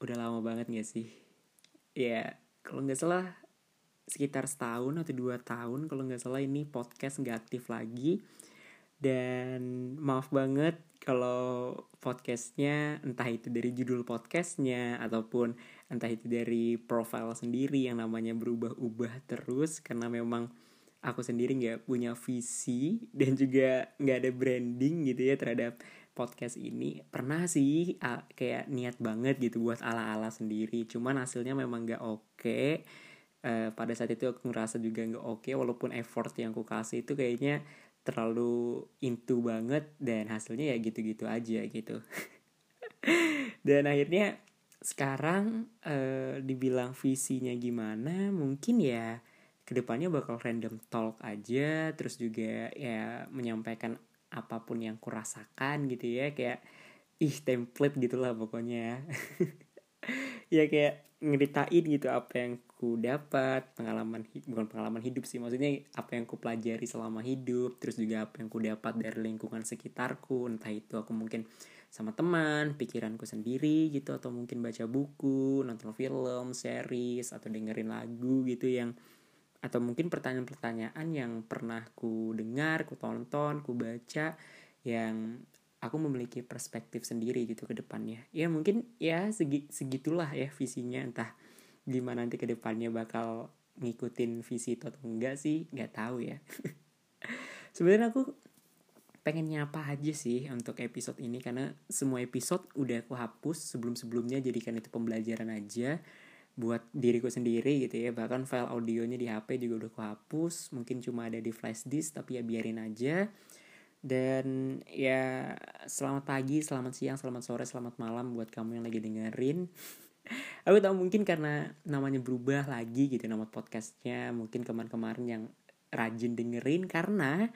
Udah lama banget gak sih? Ya, kalau nggak salah sekitar setahun atau dua tahun kalau nggak salah ini podcast nggak aktif lagi. Dan maaf banget kalau podcastnya entah itu dari judul podcastnya ataupun entah itu dari profile sendiri yang namanya berubah-ubah terus karena memang aku sendiri nggak punya visi dan juga nggak ada branding gitu ya terhadap podcast ini pernah sih uh, kayak niat banget gitu buat ala-ala sendiri cuman hasilnya memang nggak oke okay. uh, pada saat itu aku ngerasa juga nggak oke okay, walaupun effort yang aku kasih itu kayaknya terlalu into banget dan hasilnya ya gitu-gitu aja gitu dan akhirnya sekarang uh, dibilang visinya gimana mungkin ya ke depannya bakal random talk aja terus juga ya menyampaikan apa pun yang kurasakan gitu ya kayak ih template gitulah pokoknya ya. Kayak ngeritain gitu apa yang ku dapat pengalaman bukan pengalaman hidup sih maksudnya apa yang ku pelajari selama hidup terus juga apa yang ku dapat dari lingkungan sekitarku entah itu aku mungkin sama teman pikiranku sendiri gitu atau mungkin baca buku nonton film series atau dengerin lagu gitu yang atau mungkin pertanyaan-pertanyaan yang pernah ku dengar, ku tonton, ku baca yang aku memiliki perspektif sendiri gitu ke depannya. Ya mungkin ya segi, segitulah ya visinya entah gimana nanti ke depannya bakal ngikutin visi itu atau enggak sih, nggak tahu ya. Sebenarnya aku pengen nyapa aja sih untuk episode ini karena semua episode udah aku hapus sebelum-sebelumnya jadikan itu pembelajaran aja buat diriku sendiri gitu ya. Bahkan file audionya di HP juga udah aku hapus mungkin cuma ada di flash disk tapi ya biarin aja. Dan ya selamat pagi selamat siang selamat sore selamat malam buat kamu yang lagi dengerin. Aku tahu mungkin karena namanya berubah lagi gitu nama podcastnya. Mungkin kemarin-kemarin yang rajin dengerin karena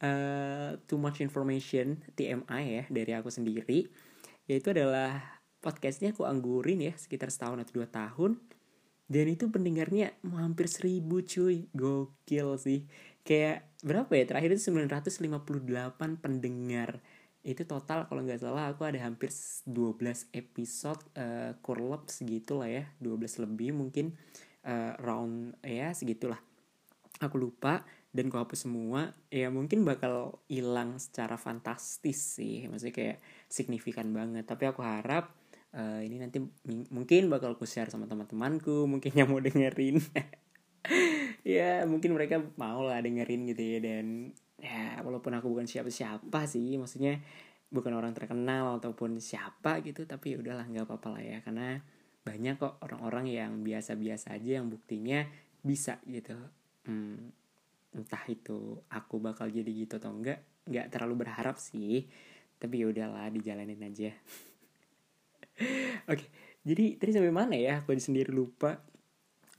uh, too much information TMI ya dari aku sendiri. Yaitu adalah podcastnya aku anggurin ya sekitar setahun atau dua tahun. Dan itu pendengarnya hampir seribu cuy. Gokil sih. Kayak berapa ya? Terakhir itu 958 pendengar. Itu total kalau nggak salah aku ada hampir 12 episode uh, kurlep segitu lah ya 12 lebih mungkin uh, round ya segitulah. Aku lupa dan aku hapus semua ya mungkin bakal hilang secara fantastis sih. Maksudnya kayak signifikan banget. Tapi aku harap uh, ini nanti mungkin bakal aku share sama teman-temanku mungkin yang mau dengerin. Ya mungkin mereka mau lah dengerin gitu ya dan ya walaupun aku bukan siapa-siapa sih maksudnya bukan orang terkenal ataupun siapa gitu tapi ya udahlah nggak apa-apa lah ya karena banyak kok orang-orang yang biasa-biasa aja yang buktinya bisa gitu. Hmm, entah itu aku bakal jadi gitu atau enggak nggak terlalu berharap sih tapi ya udahlah dijalanin aja Oke, jadi tadi sampai mana ya? Aku sendiri lupa.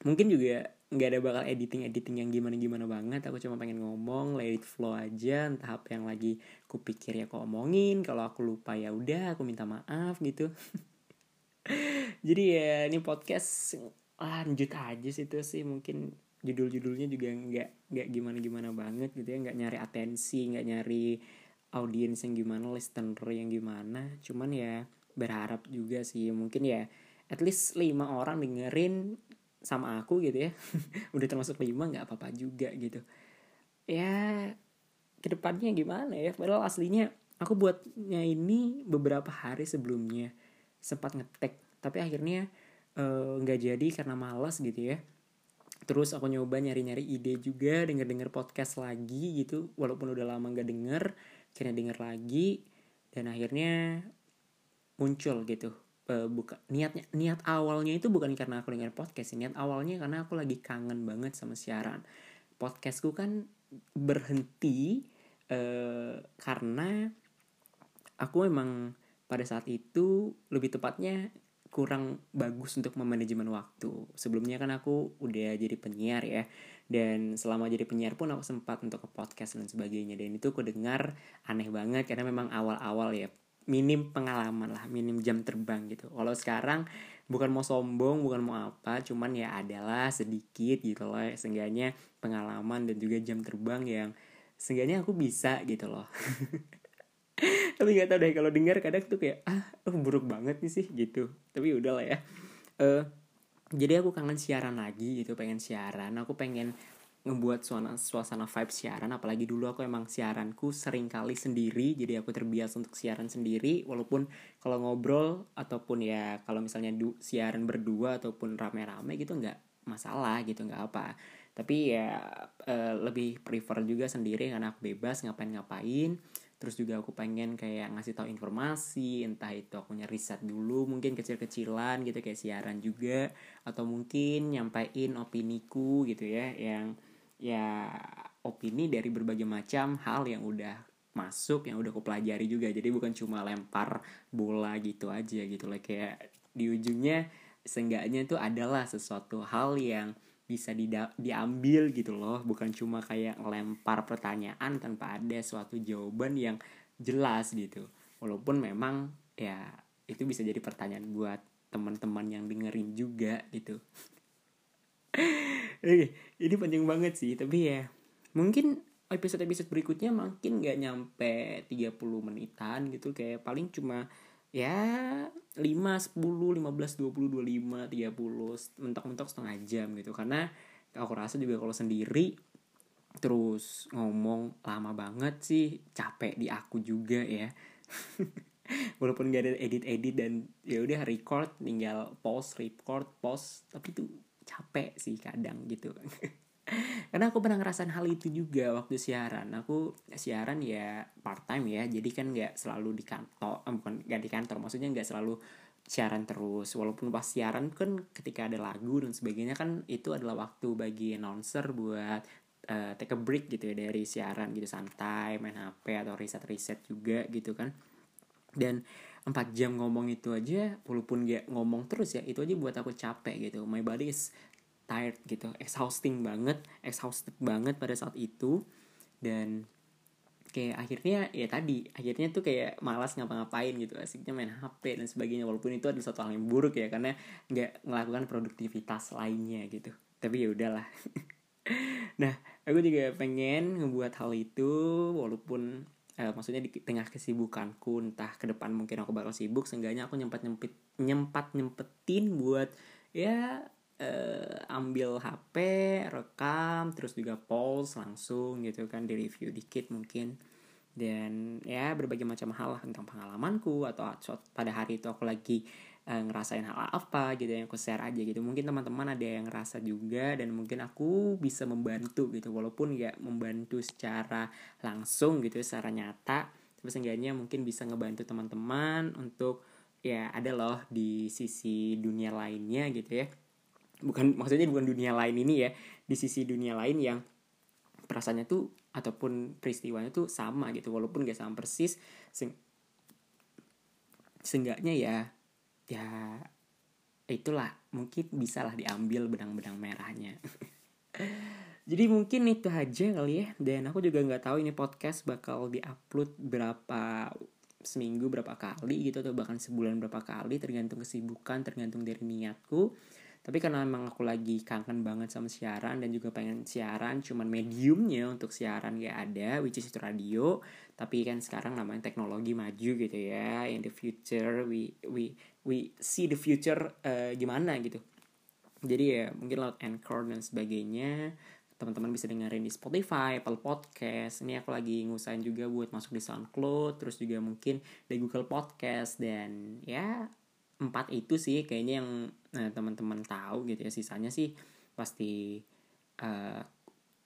Mungkin juga nggak ada bakal editing editing yang gimana gimana banget. Aku cuma pengen ngomong, let it flow aja. Entah apa yang lagi kupikir ya aku omongin. Kalau aku lupa ya udah, aku minta maaf gitu. jadi ya ini podcast lanjut aja sih itu sih mungkin judul-judulnya juga nggak nggak gimana gimana banget gitu ya nggak nyari atensi nggak nyari audiens yang gimana listener yang gimana cuman ya berharap juga sih. Mungkin ya at least lima orang dengerin sama aku gitu ya. Udah termasuk lima nggak apa-apa juga gitu. Ya ke depannya gimana ya? Padahal aslinya aku buatnya ini beberapa hari sebelumnya sempat ngetek. Tapi akhirnya eh, nggak uh, jadi karena malas gitu ya. Terus aku nyoba nyari-nyari ide juga denger-denger podcast lagi gitu. Walaupun udah lama nggak denger akhirnya denger lagi. Dan akhirnya muncul gitu uh, buka niatnya niat awalnya itu bukan karena aku dengar podcast niat awalnya karena aku lagi kangen banget sama siaran podcastku kan berhenti uh, karena aku memang pada saat itu lebih tepatnya kurang bagus untuk memanajemen waktu. Sebelumnya kan aku udah jadi penyiar ya. Dan selama jadi penyiar pun aku sempat untuk ke podcast dan sebagainya. Dan itu aku dengar aneh banget karena memang awal-awal ya minim pengalaman lah minim jam terbang gitu. Kalau sekarang bukan mau sombong bukan mau apa cuman ya adalah sedikit gitu loh seenggaknya pengalaman dan juga jam terbang yang seenggaknya aku bisa gitu loh. Tapi nggak tahu deh kalau dengar kadang tuh kayak ah oh, buruk banget nih sih gitu. Tapi udahlah ya. Uh, jadi aku kangen siaran lagi gitu pengen siaran. Aku pengen ngebuat suasana suasana vibe siaran apalagi dulu aku emang siaranku sering kali sendiri jadi aku terbiasa untuk siaran sendiri walaupun kalau ngobrol ataupun ya kalau misalnya du siaran berdua ataupun rame-rame gitu nggak masalah gitu nggak apa. Tapi ya e, lebih prefer juga sendiri karena aku bebas ngapain-ngapain. Terus juga aku pengen kayak ngasih tahu informasi entah itu aku riset dulu mungkin kecil-kecilan gitu kayak siaran juga atau mungkin nyampain opiniku gitu ya yang ya opini dari berbagai macam hal yang udah masuk yang udah aku pelajari juga. Jadi bukan cuma lempar bola gitu aja gitu lah kayak di ujungnya seenggaknya itu adalah sesuatu hal yang bisa di diambil gitu loh. Bukan cuma kayak lempar pertanyaan tanpa ada suatu jawaban yang jelas gitu. Walaupun memang ya itu bisa jadi pertanyaan buat teman-teman yang dengerin juga gitu ini panjang banget sih, tapi ya mungkin episode-episode berikutnya mungkin nggak nyampe 30 menitan gitu kayak paling cuma ya 5, 10, 15, 20, 25, 30 mentok-mentok setengah jam gitu. Karena aku rasa juga kalau sendiri terus ngomong lama banget sih capek di aku juga ya. Walaupun gak ada edit-edit dan ya udah record tinggal pause record pause tapi tuh capek sih kadang gitu. Karena aku pernah ngerasain hal itu juga waktu siaran. Aku siaran ya part time ya jadi kan nggak selalu di kantor eh, bukan nggak di kantor maksudnya nggak selalu siaran terus. Walaupun pas siaran kan ketika ada lagu dan sebagainya kan itu adalah waktu bagi announcer buat uh, take a break gitu ya dari siaran gitu. Santai main hp atau riset riset juga gitu kan. Dan empat jam ngomong itu aja walaupun gak ngomong terus ya itu aja buat aku capek gitu. My body is tired gitu exhausting banget exhausted banget pada saat itu. Dan kayak akhirnya ya tadi akhirnya tuh kayak malas ngapa-ngapain gitu asiknya main HP dan sebagainya walaupun itu adalah satu hal yang buruk ya karena nggak melakukan produktivitas lainnya gitu. Tapi ya udahlah. Nah aku juga pengen ngebuat hal itu walaupun eh, maksudnya di tengah kesibukanku entah ke depan mungkin aku bakal sibuk seenggaknya aku nyempat nyempit nyempat nyempetin buat ya eh, ambil HP rekam terus juga pause langsung gitu kan di review dikit mungkin. Dan ya berbagai macam hal tentang pengalamanku atau pada hari itu aku lagi uh, ngerasain hal apa gitu yang aku share aja gitu. Mungkin teman-teman ada yang ngerasa juga dan mungkin aku bisa membantu gitu. Walaupun nggak membantu secara langsung gitu secara nyata tapi seenggaknya mungkin bisa ngebantu teman-teman untuk ya ada loh di sisi dunia lainnya gitu ya. Bukan maksudnya bukan dunia lain ini ya. Di sisi dunia lain yang perasaannya tuh ataupun peristiwanya tuh sama gitu. Walaupun gak sama persis se seenggaknya ya ya itulah. Mungkin bisa lah diambil benang-benang merahnya. Jadi mungkin itu aja kali ya. Dan aku juga nggak tahu ini podcast bakal diupload berapa seminggu berapa kali gitu atau bahkan sebulan berapa kali. Tergantung kesibukan tergantung dari niatku tapi karena emang aku lagi kangen banget sama siaran dan juga pengen siaran cuman mediumnya untuk siaran gak ada which is itu radio. Tapi kan sekarang namanya teknologi maju gitu ya in the future we we we see the future uh, gimana gitu. Jadi ya mungkin lewat Anchor dan sebagainya teman-teman bisa dengerin di Spotify, Apple Podcast. Ini aku lagi ngusahain juga buat masuk di SoundCloud, terus juga mungkin di Google Podcast. Dan ya empat itu sih kayaknya yang nah, teman-teman tahu gitu ya sisanya sih pasti uh,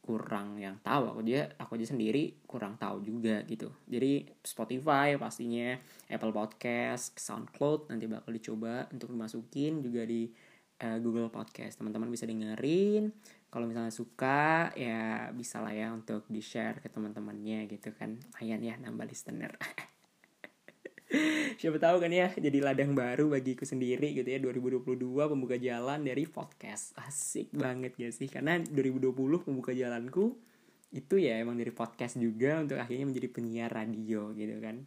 kurang yang tahu. Aku aja aku aja sendiri kurang tahu juga gitu. Jadi Spotify pastinya Apple Podcast SoundCloud nanti bakal dicoba untuk dimasukin juga di uh, Google Podcast. Teman-teman bisa dengerin. Kalau misalnya suka ya bisa lah ya untuk di share ke teman-temannya gitu kan. Lumayan ya nambah listener siapa tahu kan ya jadi ladang baru bagiku sendiri gitu ya 2022 pembuka jalan dari podcast. Asik banget gak sih? Karena 2020 pembuka jalanku itu ya emang dari podcast juga untuk akhirnya menjadi penyiar radio gitu kan.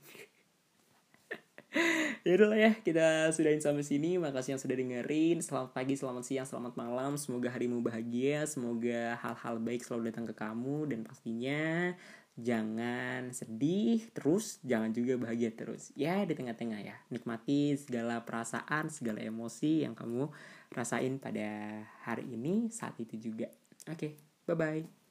Ya udah lah ya kita sudahin sampai sini. Makasih yang sudah dengerin. Selamat pagi selamat siang selamat malam. Semoga harimu bahagia semoga hal-hal baik selalu datang ke kamu dan pastinya jangan sedih terus jangan juga bahagia terus. Ya di tengah-tengah ya. Nikmati segala perasaan segala emosi yang kamu rasain pada hari ini saat itu juga. Oke okay, bye bye